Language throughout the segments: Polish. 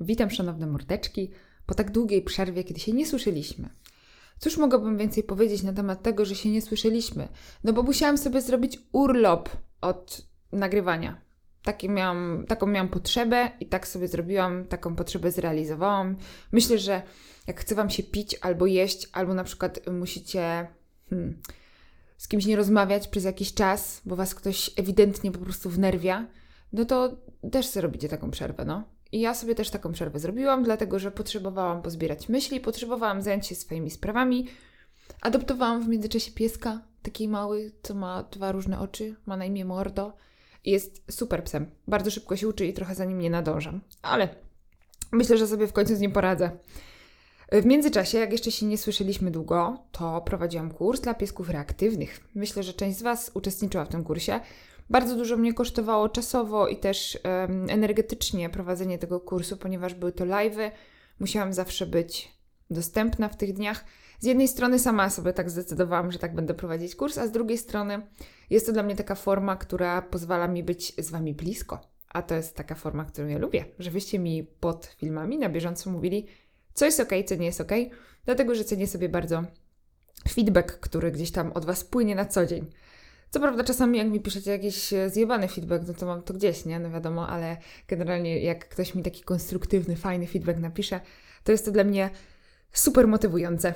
Witam szanowne mordeczki po tak długiej przerwie, kiedy się nie słyszeliśmy. Cóż mogłabym więcej powiedzieć na temat tego, że się nie słyszeliśmy? No bo musiałam sobie zrobić urlop od nagrywania. Taki miałam, taką miałam potrzebę i tak sobie zrobiłam, taką potrzebę zrealizowałam. Myślę, że jak chce Wam się pić albo jeść, albo na przykład musicie hmm, z kimś nie rozmawiać przez jakiś czas, bo Was ktoś ewidentnie po prostu wnerwia, no to też sobie robicie taką przerwę, no. I ja sobie też taką przerwę zrobiłam, dlatego że potrzebowałam pozbierać myśli, potrzebowałam zająć się swoimi sprawami. Adoptowałam w międzyczasie pieska, taki mały, co ma dwa różne oczy, ma na imię Mordo. Jest super psem. Bardzo szybko się uczy i trochę za nim nie nadążam. Ale myślę, że sobie w końcu z nim poradzę. W międzyczasie, jak jeszcze się nie słyszeliśmy długo, to prowadziłam kurs dla piesków reaktywnych. Myślę, że część z Was uczestniczyła w tym kursie. Bardzo dużo mnie kosztowało czasowo i też um, energetycznie prowadzenie tego kursu, ponieważ były to live'y. Musiałam zawsze być dostępna w tych dniach. Z jednej strony sama sobie tak zdecydowałam, że tak będę prowadzić kurs, a z drugiej strony jest to dla mnie taka forma, która pozwala mi być z Wami blisko. A to jest taka forma, którą ja lubię, żebyście mi pod filmami na bieżąco mówili, co jest ok, co nie jest ok, dlatego że cenię sobie bardzo feedback, który gdzieś tam od Was płynie na co dzień. Co prawda czasami jak mi piszecie jakiś e, zjebany feedback, no to mam to gdzieś, nie? No wiadomo, ale generalnie jak ktoś mi taki konstruktywny, fajny feedback napisze, to jest to dla mnie super motywujące.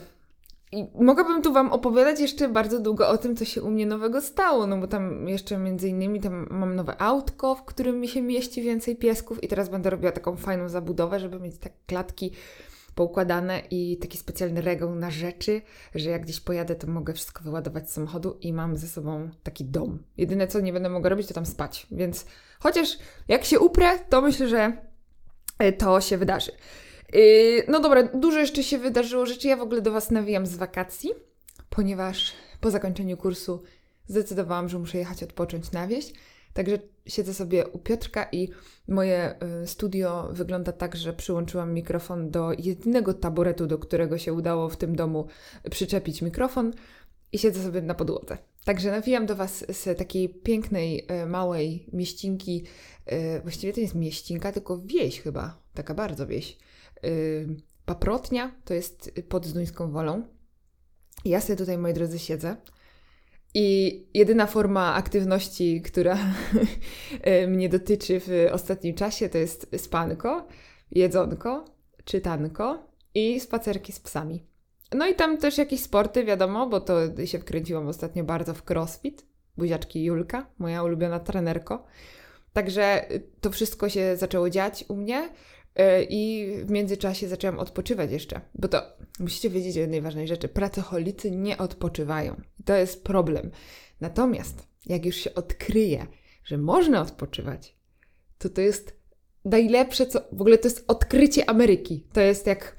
I mogłabym tu Wam opowiadać jeszcze bardzo długo o tym, co się u mnie nowego stało, no bo tam jeszcze między innymi tam mam nowe autko, w którym mi się mieści więcej piesków i teraz będę robiła taką fajną zabudowę, żeby mieć tak klatki poukładane i taki specjalny regał na rzeczy, że jak gdzieś pojadę, to mogę wszystko wyładować z samochodu i mam ze sobą taki dom. Jedyne, co nie będę mogła robić, to tam spać. Więc chociaż jak się uprę, to myślę, że e, to się wydarzy. Yy, no dobra, dużo jeszcze się wydarzyło rzeczy. Ja w ogóle do Was nawijam z wakacji, ponieważ po zakończeniu kursu zdecydowałam, że muszę jechać odpocząć na wieś. Także siedzę sobie u Piotrka i moje y, studio wygląda tak, że przyłączyłam mikrofon do jedynego taboretu, do którego się udało w tym domu przyczepić mikrofon i siedzę sobie na podłodze. Także nawijam do Was z takiej pięknej, y, małej mieścinki. Y, właściwie to nie jest mieścinka, tylko wieś chyba, taka bardzo wieś. Paprotnia to jest pod Zduńską Wolą. Ja sobie tutaj, moi drodzy, siedzę. I jedyna forma aktywności, która mnie dotyczy w ostatnim czasie, to jest spanko, jedzonko, czytanko i spacerki z psami. No i tam też jakieś sporty, wiadomo, bo to się wkręciłam ostatnio bardzo w crossfit. Buziaczki Julka, moja ulubiona trenerko. Także to wszystko się zaczęło dziać u mnie. E, I w międzyczasie zaczęłam odpoczywać jeszcze, bo to musicie wiedzieć o jednej ważnej rzeczy. Pracocholicy nie odpoczywają. To jest problem. Natomiast jak już się odkryje, że można odpoczywać, to to jest najlepsze, co w ogóle to jest odkrycie Ameryki. To jest jak,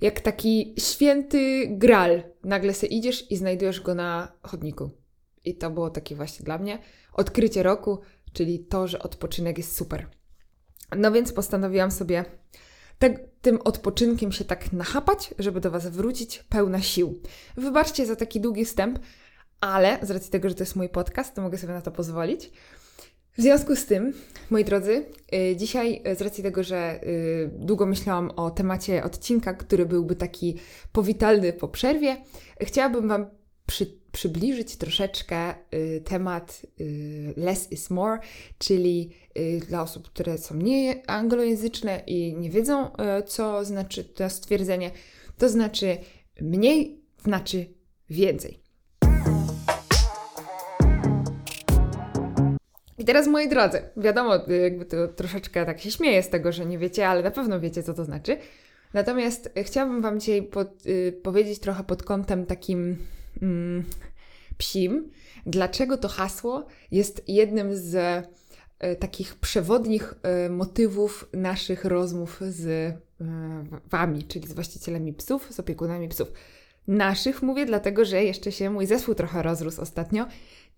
jak taki święty gral. Nagle se idziesz i znajdujesz go na chodniku. I to było takie właśnie dla mnie odkrycie roku, czyli to, że odpoczynek jest super. No więc postanowiłam sobie te, tym odpoczynkiem się tak nachapać, żeby do Was wrócić pełna sił. Wybaczcie za taki długi wstęp, ale z racji tego, że to jest mój podcast, to mogę sobie na to pozwolić. W związku z tym, moi drodzy, yy, dzisiaj z racji tego, że yy, długo myślałam o temacie odcinka, który byłby taki powitalny po przerwie, chciałabym Wam przy, przybliżyć troszeczkę y, temat y, less is more, czyli y, dla osób, które są nie anglojęzyczne i nie wiedzą, co znaczy to stwierdzenie, to znaczy mniej znaczy więcej. I teraz, moi drodzy, wiadomo, jakby to troszeczkę tak się śmieję z tego, że nie wiecie, ale na pewno wiecie, co to znaczy. Natomiast chciałabym Wam dzisiaj pod, y, powiedzieć trochę pod kątem takim mm, psim, dlaczego to hasło jest jednym z e, takich przewodnich e, motywów naszych rozmów z e, Wami, czyli z właścicielami psów, z opiekunami psów. Naszych mówię, dlatego że jeszcze się mój zespół trochę rozrósł ostatnio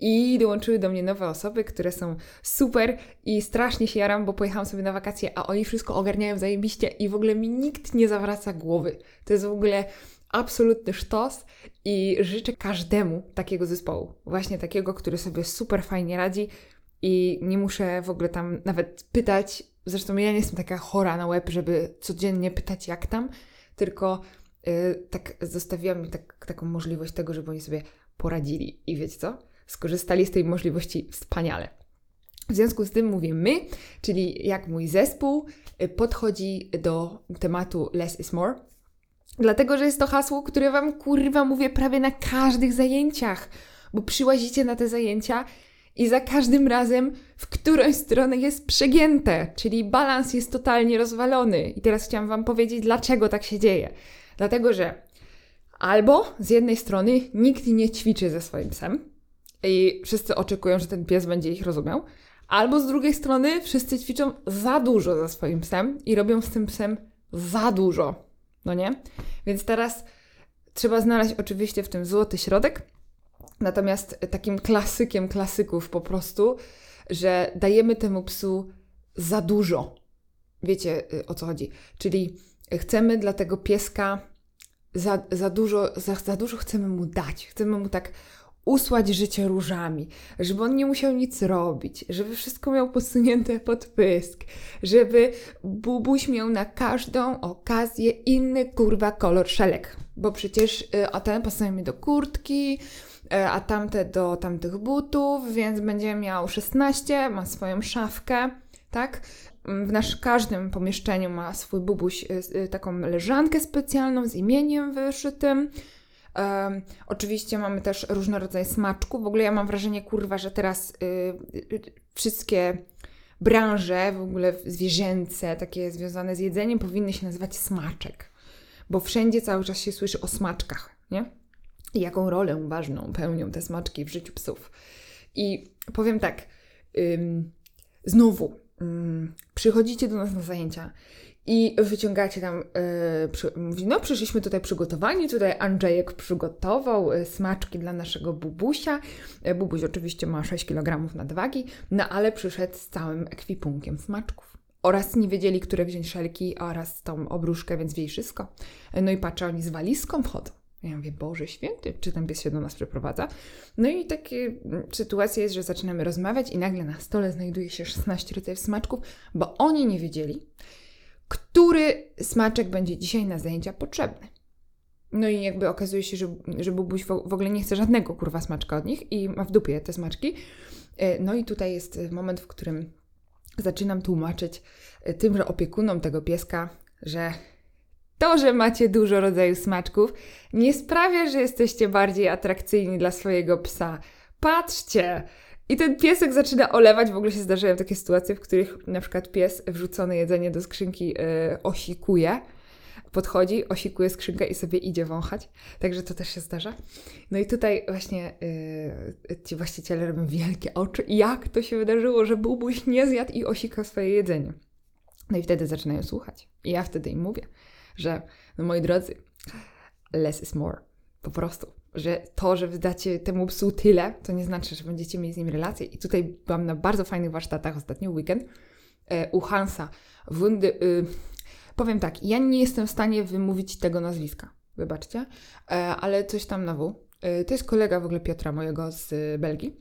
i dołączyły do mnie nowe osoby, które są super i strasznie się jaram, bo pojechałam sobie na wakacje, a oni wszystko ogarniają zajebiście i w ogóle mi nikt nie zawraca głowy. To jest w ogóle absolutny sztos i życzę każdemu takiego zespołu. Właśnie takiego, który sobie super fajnie radzi i nie muszę w ogóle tam nawet pytać, zresztą ja nie jestem taka chora na łeb, żeby codziennie pytać jak tam, tylko yy, tak zostawiłam tak, taką możliwość tego, żeby oni sobie poradzili. I wiecie co? Skorzystali z tej możliwości wspaniale. W związku z tym mówię my, czyli jak mój zespół y, podchodzi do tematu less is more. Dlatego, że jest to hasło, które Wam kurwa mówię prawie na każdych zajęciach, bo przyłazicie na te zajęcia i za każdym razem w którąś stronę jest przegięte, czyli balans jest totalnie rozwalony. I teraz chciałam Wam powiedzieć, dlaczego tak się dzieje. Dlatego, że albo z jednej strony nikt nie ćwiczy ze swoim psem i wszyscy oczekują, że ten pies będzie ich rozumiał, albo z drugiej strony wszyscy ćwiczą za dużo ze swoim psem i robią z tym psem za dużo. No nie? Więc teraz trzeba znaleźć oczywiście w tym złoty środek. Natomiast takim klasykiem klasyków po prostu, że dajemy temu psu za dużo. Wiecie y, o co chodzi? Czyli chcemy dla tego pieska za, za, dużo, za, za dużo chcemy mu dać. Chcemy mu tak usłać życie różami, żeby on nie musiał nic robić, żeby wszystko miał posunięte pod pysk, żeby bubuś miał na każdą okazję inny kurwa kolor szelek, bo przecież y, a ten pasuje mi do kurtki, y, a tamte do tamtych butów, więc będzie miał 16, ma swoją szafkę, tak? W nasz każdym pomieszczeniu ma swój bubuś y, taką leżankę specjalną z imieniem wyszytym, Oczywiście mamy też różne rodzaje smaczków. W ogóle ja mam wrażenie, kurwa, że teraz y, y, wszystkie branże, w ogóle zwierzęce, takie związane z jedzeniem, powinny się nazywać smaczek. Bo wszędzie cały czas się słyszy o smaczkach, nie? I jaką rolę ważną pełnią te smaczki w życiu psów. I powiem tak, ym, znowu, ym, przychodzicie do nas na zajęcia i wyciągacie tam, yy, przy, mówi, no przyszliśmy tutaj przygotowani, tutaj Andrzejek przygotował yy, smaczki dla naszego bubusia. Yy, bubuś oczywiście ma 6 kg nadwagi, no ale przyszedł z całym ekwipunkiem smaczków. Oraz nie wiedzieli, które wziąć szelki oraz tą obruszkę, więc wzięli wszystko. No i patrzę, oni z walizką wchodzą. Ja mówię, Boże Święty, czy ten pies się do nas przeprowadza? No i taka sytuacja jest, że zaczynamy rozmawiać i nagle na stole znajduje się 16 rodzajów smaczków, bo oni nie wiedzieli, który smaczek będzie dzisiaj na zajęcia potrzebny. No i jakby okazuje się, że, że Bubuś w ogóle nie chce żadnego kurwa smaczka od nich i ma w dupie te smaczki. E, no i tutaj jest moment, w którym zaczynam tłumaczyć e, tymże opiekunom tego pieska, że to, że macie dużo rodzajów smaczków, nie sprawia, że jesteście bardziej atrakcyjni dla swojego psa. Patrzcie, i ten piesek zaczyna olewać. W ogóle się zdarzają takie sytuacje, w których na przykład pies wrzucone jedzenie do skrzynki yy, osikuje. Podchodzi, osikuje skrzynkę i sobie idzie wąchać. Także to też się zdarza. No i tutaj właśnie yy, ci właściciele robią wielkie oczy. Jak to się wydarzyło, że Bubuś nie zjadł i osikał swoje jedzenie? No i wtedy zaczynają słuchać. I ja wtedy im mówię, że no moi drodzy, less is more. Po prostu że to, że wydacie temu psu tyle, to nie znaczy, że będziecie mieli z nim relację. I tutaj byłam na bardzo fajnych warsztatach ostatnio, weekend, e, u Hansa Wundy. Y, powiem tak, ja nie jestem w stanie wymówić tego nazwiska, wybaczcie, e, ale coś tam na W. E, to jest kolega w ogóle Piotra mojego z Belgii.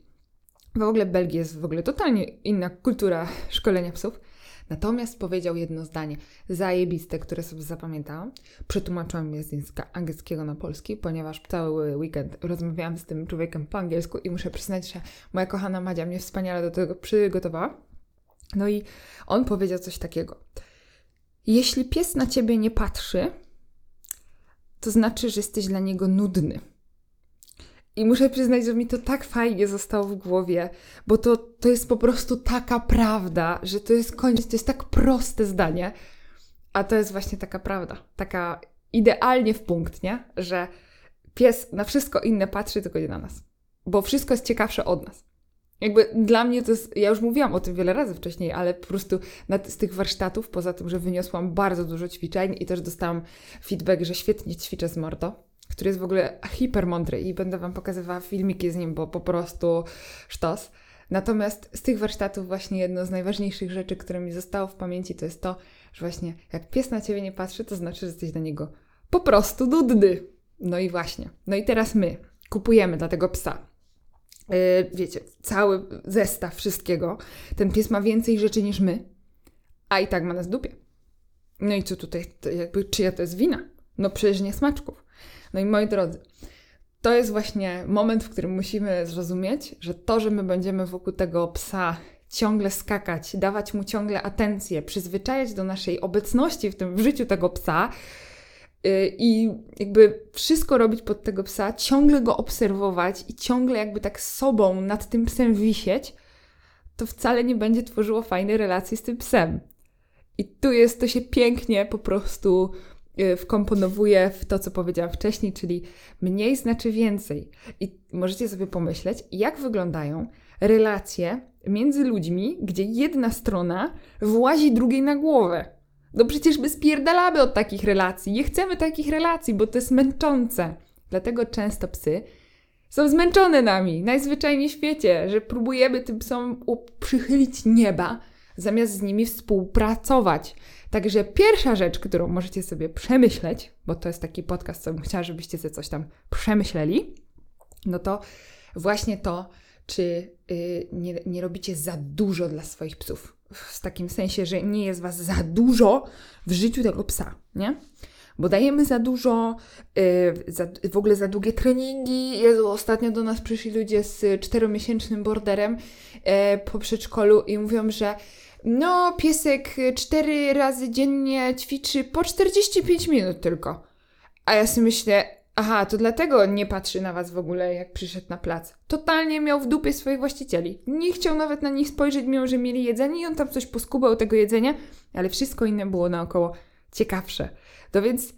W ogóle Belgii jest w ogóle totalnie inna kultura szkolenia psów. Natomiast powiedział jedno zdanie zajebiste, które sobie zapamiętałam. Przetłumaczyłam je z angielskiego na polski, ponieważ cały weekend rozmawiałam z tym człowiekiem po angielsku i muszę przyznać, że moja kochana Madzia mnie wspaniale do tego przygotowała. No i on powiedział coś takiego. Jeśli pies na ciebie nie patrzy, to znaczy, że jesteś dla niego nudny. I muszę przyznać, że mi to tak fajnie zostało w głowie, bo to, to jest po prostu taka prawda, że to jest koniec, to jest tak proste zdanie, a to jest właśnie taka prawda, taka idealnie w punkt, nie? Że pies na wszystko inne patrzy, tylko nie na nas, bo wszystko jest ciekawsze od nas. Jakby dla mnie to jest, ja już mówiłam o tym wiele razy wcześniej, ale po prostu z tych warsztatów, poza tym, że wyniosłam bardzo dużo ćwiczeń i też dostałam feedback, że świetnie ćwiczę z Morto, który jest w ogóle hipermądry i będę Wam pokazywała filmiki z nim, bo po prostu sztos. Natomiast z tych warsztatów właśnie jedno z najważniejszych rzeczy, które mi zostało w pamięci, to jest to, że właśnie jak pies na Ciebie nie patrzy, to znaczy, że jesteś dla niego po prostu nudny. No i właśnie. No i teraz my kupujemy dla tego psa Yy, wiecie, cały zestaw wszystkiego. Ten pies ma więcej rzeczy niż my, a i tak ma nas w dupie. No i co tutaj, jakby czyja to jest wina? No przecież nie smaczków. No i moi drodzy, to jest właśnie moment, w którym musimy zrozumieć, że to, że my będziemy wokół tego psa ciągle skakać, dawać mu ciągle atencję, przyzwyczajać do naszej obecności w tym w życiu tego psa yy, i jakby wszystko robić pod tego psa, ciągle go obserwować i ciągle jakby tak sobą nad tym psem wisieć, to wcale nie będzie tworzyło fajnej relacji z tym psem. I tu jest, to się pięknie po prostu Y, wkomponowuje w to, co powiedziałam wcześniej, czyli mniej znaczy więcej. I możecie sobie pomyśleć, jak wyglądają relacje między ludźmi, gdzie jedna strona włazi drugiej na głowę. No przecież my spierdalamy od takich relacji. Nie chcemy takich relacji, bo to jest męczące. Dlatego często psy są zmęczone nami, najzwyczajniej w świecie, że próbujemy tym psom przychylić nieba, zamiast z nimi współpracować. Także pierwsza rzecz, którą możecie sobie przemyśleć, bo to jest taki podcast, co bym chciała, żebyście sobie coś tam przemyśleli, no to właśnie to, czy yy, nie, nie robicie za dużo dla swoich psów. W takim sensie, że nie jest was za dużo w życiu tego psa, nie? Bo dajemy za dużo, yy, za, w ogóle za długie treningi. Jezu, ostatnio do nas przyszli ludzie z czteromiesięcznym borderem yy, po przedszkolu i mówią, że no, piesek cztery razy dziennie ćwiczy po 45 minut tylko. A ja sobie myślę, aha, to dlatego nie patrzy na was w ogóle, jak przyszedł na plac. Totalnie miał w dupie swoich właścicieli. Nie chciał nawet na nich spojrzeć, mimo że mieli jedzenie i on tam coś poskubał tego jedzenia, ale wszystko inne było naokoło ciekawsze. No więc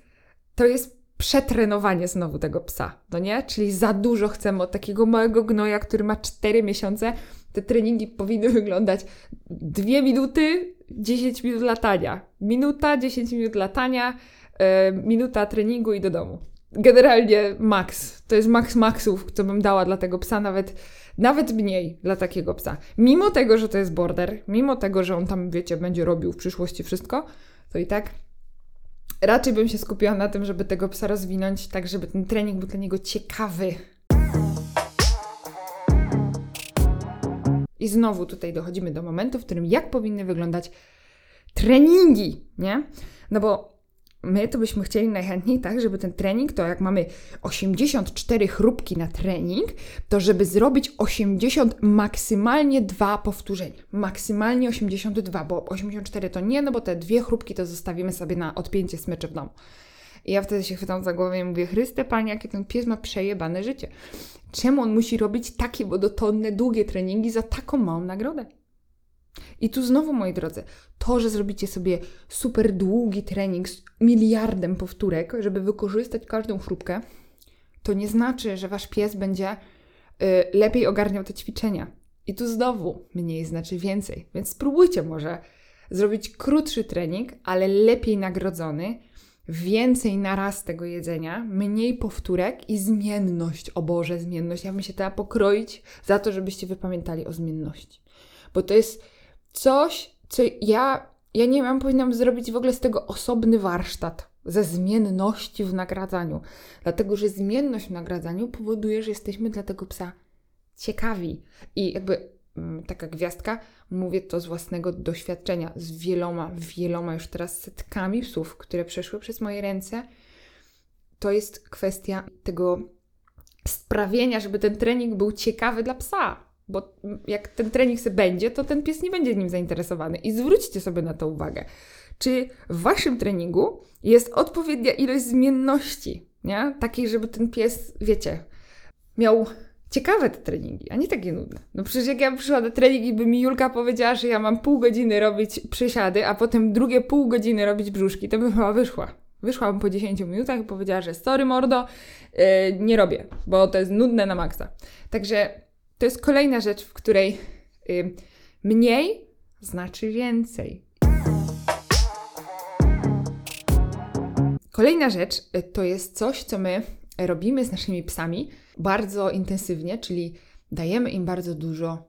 to jest przetrenowanie znowu tego psa, no nie? Czyli za dużo chcemy od takiego małego gnoja, który ma 4 miesiące, te treningi powinny wyglądać 2 minuty, 10 minut latania. Minuta, 10 minut latania, yy, minuta treningu i do domu. Generalnie maks. To jest maks maksów, co bym dała dla tego psa, nawet, nawet mniej dla takiego psa. Mimo tego, że to jest border, mimo tego, że on tam, wiecie, będzie robił w przyszłości wszystko, to i tak raczej bym się skupiła na tym, żeby tego psa rozwinąć tak, żeby ten trening był dla niego ciekawy, I znowu tutaj dochodzimy do momentu, w którym jak powinny wyglądać treningi, nie? No bo my to byśmy chcieli najchętniej tak, żeby ten trening, to jak mamy 84 chrupki na trening, to żeby zrobić 80, maksymalnie dwa powtórzenia. Maksymalnie 82, bo 84 to nie, no bo te dwie chrupki to zostawimy sobie na odpięcie smyczy w domu. I ja wtedy się chwytam za głowę i mówię, Chryste Panie, jakie ten pies ma przejebane życie. Czemu on musi robić takie wodotonne, długie treningi za taką małą nagrodę? I tu znowu, moi drodzy, to, że zrobicie sobie super długi trening z miliardem powtórek, żeby wykorzystać każdą chrupkę, to nie znaczy, że wasz pies będzie y, lepiej ogarniał te ćwiczenia. I tu znowu mniej znaczy więcej. Więc spróbujcie może zrobić krótszy trening, ale lepiej nagrodzony, więcej naraz tego jedzenia, mniej powtórek i zmienność. O Boże, zmienność. Ja bym się teraz pokroić za to, żebyście wypamiętali o zmienności. Bo to jest coś, co ja, ja nie wiem, powinnam zrobić w ogóle z tego osobny warsztat ze zmienności w nagradzaniu. Dlatego, że zmienność w nagradzaniu powoduje, że jesteśmy dla tego psa ciekawi. I jakby Mm, taka gwiazdka, mówię to z własnego doświadczenia, z wieloma, wieloma już teraz setkami psów, które przeszły przez moje ręce. To jest kwestia tego sprawienia, żeby ten trening był ciekawy dla psa. Bo jak ten trening sobie będzie, to ten pies nie będzie nim zainteresowany. I zwróćcie sobie na to uwagę. Czy w waszym treningu jest odpowiednia ilość zmienności, nie? Takiej, żeby ten pies, wiecie, miał ciekawe te treningi, a nie takie nudne. No przecież jak ja przyszła na trening i by mi Julka powiedziała, że ja mam pół godziny robić przysiady, a potem drugie pół godziny robić brzuszki, to bym chyba wyszła. Wyszłam po 10 minutach i powiedziała, że sorry mordo, yy, nie robię, bo to jest nudne na maksa. Także to jest kolejna rzecz, w której yy, mniej znaczy więcej. Kolejna rzecz y, to jest coś, co my robimy z naszymi psami bardzo intensywnie, czyli dajemy im bardzo dużo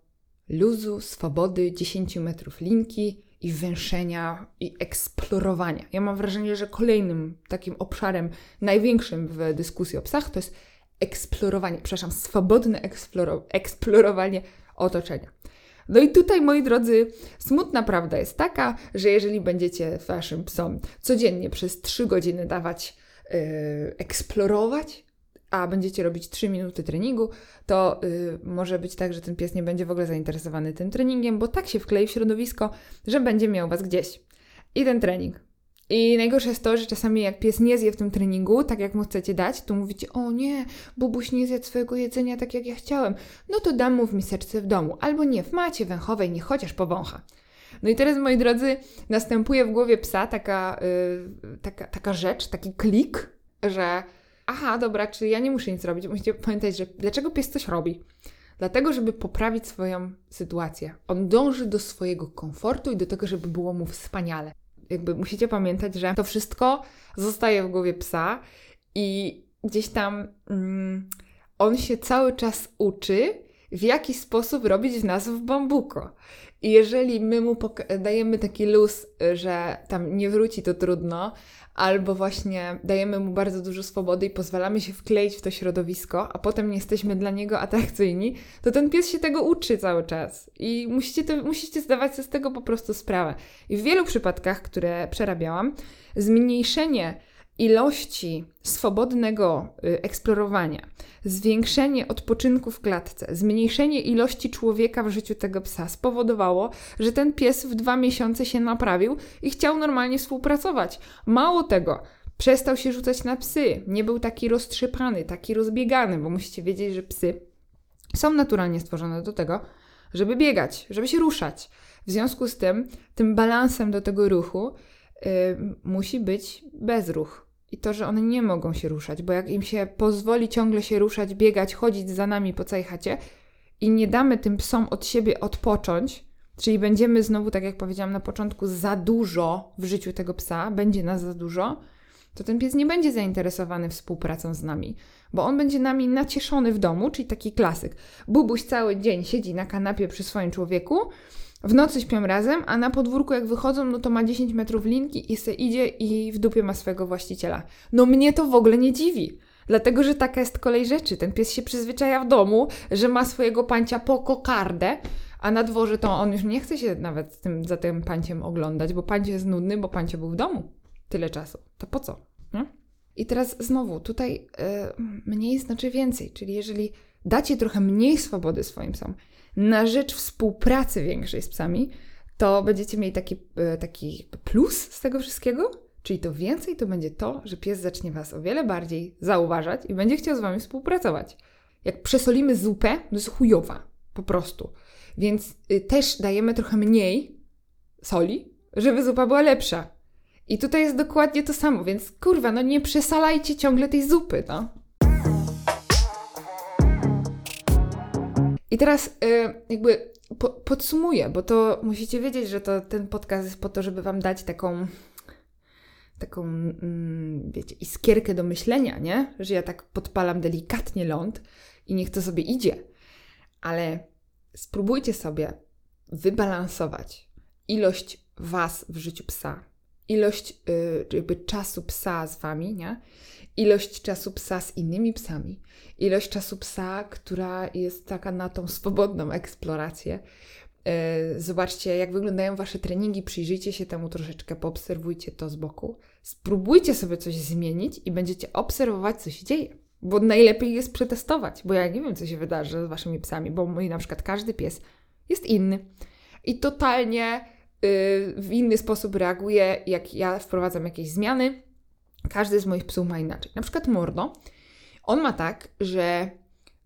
luzu, swobody, 10 metrów linki i węszenia i eksplorowania. Ja mam wrażenie, że kolejnym takim obszarem największym w dyskusji o psach to jest eksplorowanie, przepraszam, swobodne eksploro eksplorowanie otoczenia. No i tutaj, moi drodzy, smutna prawda jest taka, że jeżeli będziecie waszym psom codziennie przez 3 godziny dawać yy, eksplorować, a będziecie robić 3 minuty treningu, to yy, może być tak, że ten pies nie będzie w ogóle zainteresowany tym treningiem, bo tak się wklei w środowisko, że będzie miał was gdzieś. I ten trening i najgorsze jest to, że czasami jak pies nie zje w tym treningu, tak jak mu chcecie dać, to mówicie, o nie, Bubuś nie zjadł swojego jedzenia tak jak ja chciałem, no to dam mu w miseczce w domu, albo nie, w macie węchowej, nie chociaż powącha. No i teraz, moi drodzy, następuje w głowie psa taka, yy, taka, taka rzecz, taki klik, że aha, dobra, czy ja nie muszę nic robić. Musicie pamiętać, że dlaczego pies coś robi? Dlatego, żeby poprawić swoją sytuację. On dąży do swojego komfortu i do tego, żeby było mu wspaniale jakby musicie pamiętać, że to wszystko zostaje w głowie psa i gdzieś tam mm, on się cały czas uczy, w jaki sposób robić w nas w bambuko. I jeżeli my mu dajemy taki luz, że tam nie wróci, to trudno, albo właśnie dajemy mu bardzo dużo swobody i pozwalamy się wkleić w to środowisko, a potem nie jesteśmy dla niego atrakcyjni, to ten pies się tego uczy cały czas. I musicie, to, musicie zdawać sobie z tego po prostu sprawę. I w wielu przypadkach, które przerabiałam, zmniejszenie ilości swobodnego y, eksplorowania, zwiększenie odpoczynku w klatce, zmniejszenie ilości człowieka w życiu tego psa spowodowało, że ten pies w dwa miesiące się naprawił i chciał normalnie współpracować. Mało tego, przestał się rzucać na psy, nie był taki roztrzepany, taki rozbiegany, bo musicie wiedzieć, że psy są naturalnie stworzone do tego, żeby biegać, żeby się ruszać. W związku z tym, tym balansem do tego ruchu yy, musi być bezruch i to, że one nie mogą się ruszać, bo jak im się pozwoli ciągle się ruszać, biegać, chodzić za nami po całej chacie i nie damy tym psom od siebie odpocząć, czyli będziemy znowu, tak jak powiedziałam na początku, za dużo w życiu tego psa, będzie nas za dużo, to ten pies nie będzie zainteresowany współpracą z nami, bo on będzie nami nacieszony w domu, czyli taki klasyk. Bubuś cały dzień siedzi na kanapie przy swoim człowieku, w nocy śpią razem, a na podwórku jak wychodzą, no to ma 10 metrów linki i se idzie i w dupie ma swojego właściciela. No mnie to w ogóle nie dziwi. Dlatego, że taka jest kolej rzeczy. Ten pies się przyzwyczaja w domu, że ma swojego pancia po kokardę, a na dworze to on już nie chce się nawet tym, za tym panciem oglądać, bo pancie jest nudny, bo pancie był w domu tyle czasu. To po co? Nie? I teraz znowu, tutaj yy, mniej znaczy więcej, czyli jeżeli dacie trochę mniej swobody swoim psom, na rzecz współpracy większej z psami, to będziecie mieli taki, e, taki plus z tego wszystkiego. Czyli to więcej to będzie to, że pies zacznie Was o wiele bardziej zauważać i będzie chciał z Wami współpracować. Jak przesolimy zupę, to jest chujowa, po prostu. Więc y, też dajemy trochę mniej soli, żeby zupa była lepsza. I tutaj jest dokładnie to samo, więc kurwa, no nie przesalajcie ciągle tej zupy, no. I teraz y, jakby po, podsumuję, bo to musicie wiedzieć, że to ten podcast jest po to, żeby Wam dać taką taką, mm, wiecie, iskierkę do myślenia, nie? Że ja tak podpalam delikatnie ląd i niech to sobie idzie. Ale spróbujcie sobie wybalansować ilość Was w życiu psa, ilość yy, jakby czasu psa z Wami, nie? Ilość czasu psa z innymi psami, ilość czasu psa, która jest taka na tą swobodną eksplorację. E, zobaczcie, jak wyglądają Wasze treningi, przyjrzyjcie się temu troszeczkę, poobserwujcie to z boku. Spróbujcie sobie coś zmienić i będziecie obserwować, co się dzieje. Bo najlepiej jest przetestować, bo ja nie wiem, co się wydarzy z Waszymi psami, bo mój na przykład każdy pies jest inny. I totalnie yy, w inny sposób reaguje, jak ja wprowadzam jakieś zmiany każdy z moich psów ma inaczej. Na przykład Mordo, on ma tak, że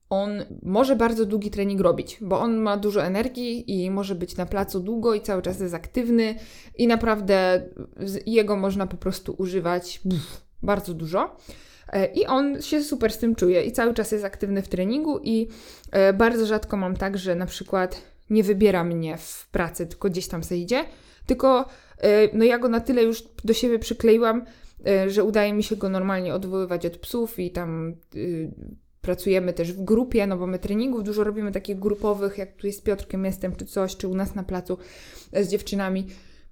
on może bardzo długi trening robić, bo on ma dużo energii i może być na placu długo i cały czas jest aktywny i naprawdę jego można po prostu używać bardzo dużo. E, I on się super z tym czuje i cały czas jest aktywny w treningu i e, bardzo rzadko mam tak, że na przykład nie wybiera mnie w pracy, tylko gdzieś tam se idzie, tylko e, no ja go na tyle już do siebie przykleiłam, że udaje mi się go normalnie odwoływać od psów i tam y, pracujemy też w grupie, no bo my treningów dużo robimy takich grupowych, jak tu jest Piotrkiem jestem, czy coś, czy u nas na placu z dziewczynami,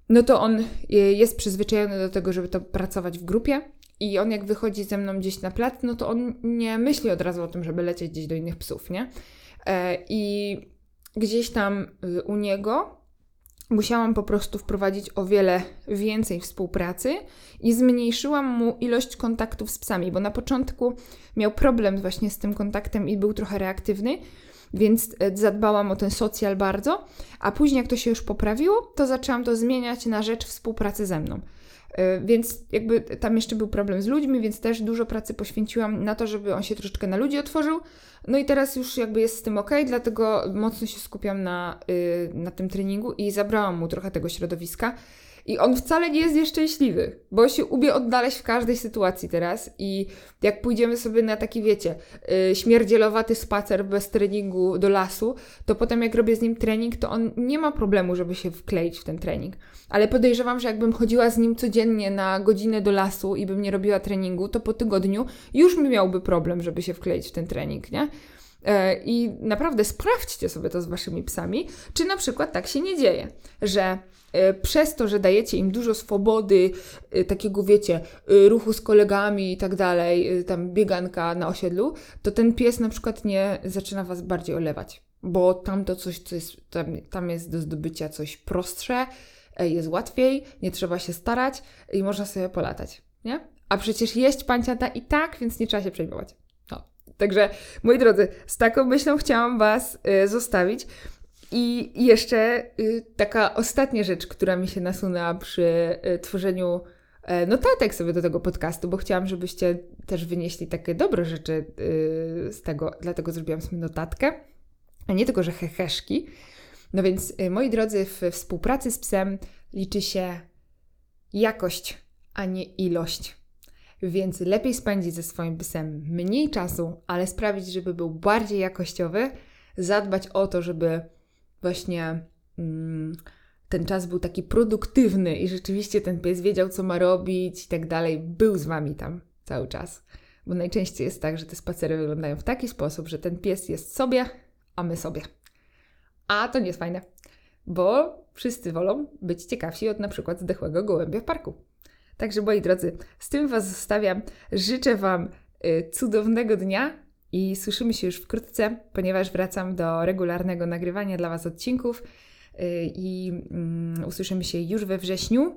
no to on y, jest przyzwyczajony do tego, żeby to pracować w grupie i on jak wychodzi ze mną gdzieś na plac, no to on nie myśli od razu o tym, żeby lecieć gdzieś do innych psów, nie? E, I gdzieś tam y, u niego musiałam po prostu wprowadzić o wiele więcej współpracy i zmniejszyłam mu ilość kontaktów z psami, bo na początku miał problem właśnie z tym kontaktem i był trochę reaktywny, więc e, zadbałam o ten socjal bardzo, a później jak to się już poprawiło, to zaczęłam to zmieniać na rzecz współpracy ze mną. E, więc jakby tam jeszcze był problem z ludźmi, więc też dużo pracy poświęciłam na to, żeby on się troszeczkę na ludzi otworzył. No i teraz już jakby jest z tym ok, dlatego mocno się skupiam na, yy, na tym treningu i zabrałam mu trochę tego środowiska. I on wcale nie jest nieszczęśliwy, bo się ubie odnaleźć w każdej sytuacji teraz. I jak pójdziemy sobie na taki, wiecie, yy, śmierdzielowaty spacer bez treningu do lasu, to potem jak robię z nim trening, to on nie ma problemu, żeby się wkleić w ten trening. Ale podejrzewam, że jakbym chodziła z nim codziennie na godzinę do lasu i bym nie robiła treningu, to po tygodniu już miałby problem, żeby się wkleić w ten trening, nie? E, I naprawdę sprawdźcie sobie to z waszymi psami, czy na przykład tak się nie dzieje, że przez to, że dajecie im dużo swobody, e, takiego wiecie, ruchu z kolegami i tak dalej, tam bieganka na osiedlu, to ten pies na przykład nie zaczyna was bardziej olewać, bo tam to coś, co jest, tam, tam jest do zdobycia coś prostsze, jest łatwiej, nie trzeba się starać i można sobie polatać, nie? A przecież jeść panciata i tak, więc nie trzeba się przejmować. Także, moi drodzy, z taką myślą chciałam Was y, zostawić. I jeszcze y, taka ostatnia rzecz, która mi się nasunęła przy y, tworzeniu y, notatek sobie do tego podcastu, bo chciałam, żebyście też wynieśli takie dobre rzeczy y, z tego, dlatego zrobiłam sobie notatkę, a nie tylko, że heheszki. No więc, moi drodzy, w współpracy z psem liczy się jakość, a nie ilość. Więc lepiej spędzić ze swoim psem mniej czasu, ale sprawić, żeby był bardziej jakościowy, zadbać o to, żeby właśnie mm, ten czas był taki produktywny i rzeczywiście ten pies wiedział, co ma robić i tak dalej, był z wami tam cały czas. Bo najczęściej jest tak, że te spacery wyglądają w taki sposób, że ten pies jest sobie, a my sobie. A to nie jest fajne, bo wszyscy wolą być ciekawsi od na przykład zdechłego gołębia w parku. Także moi drodzy, z tym Was zostawiam. Życzę Wam y, cudownego dnia i słyszymy się już wkrótce, ponieważ wracam do regularnego nagrywania dla Was odcinków y, i mm, usłyszymy się już we wrześniu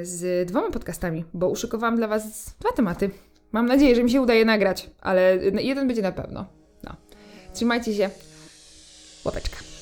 y, z dwoma podcastami, bo uszykowałam dla Was dwa tematy. Mam nadzieję, że mi się udaje nagrać, ale jeden będzie na pewno. No. Trzymajcie się. Łapeczka.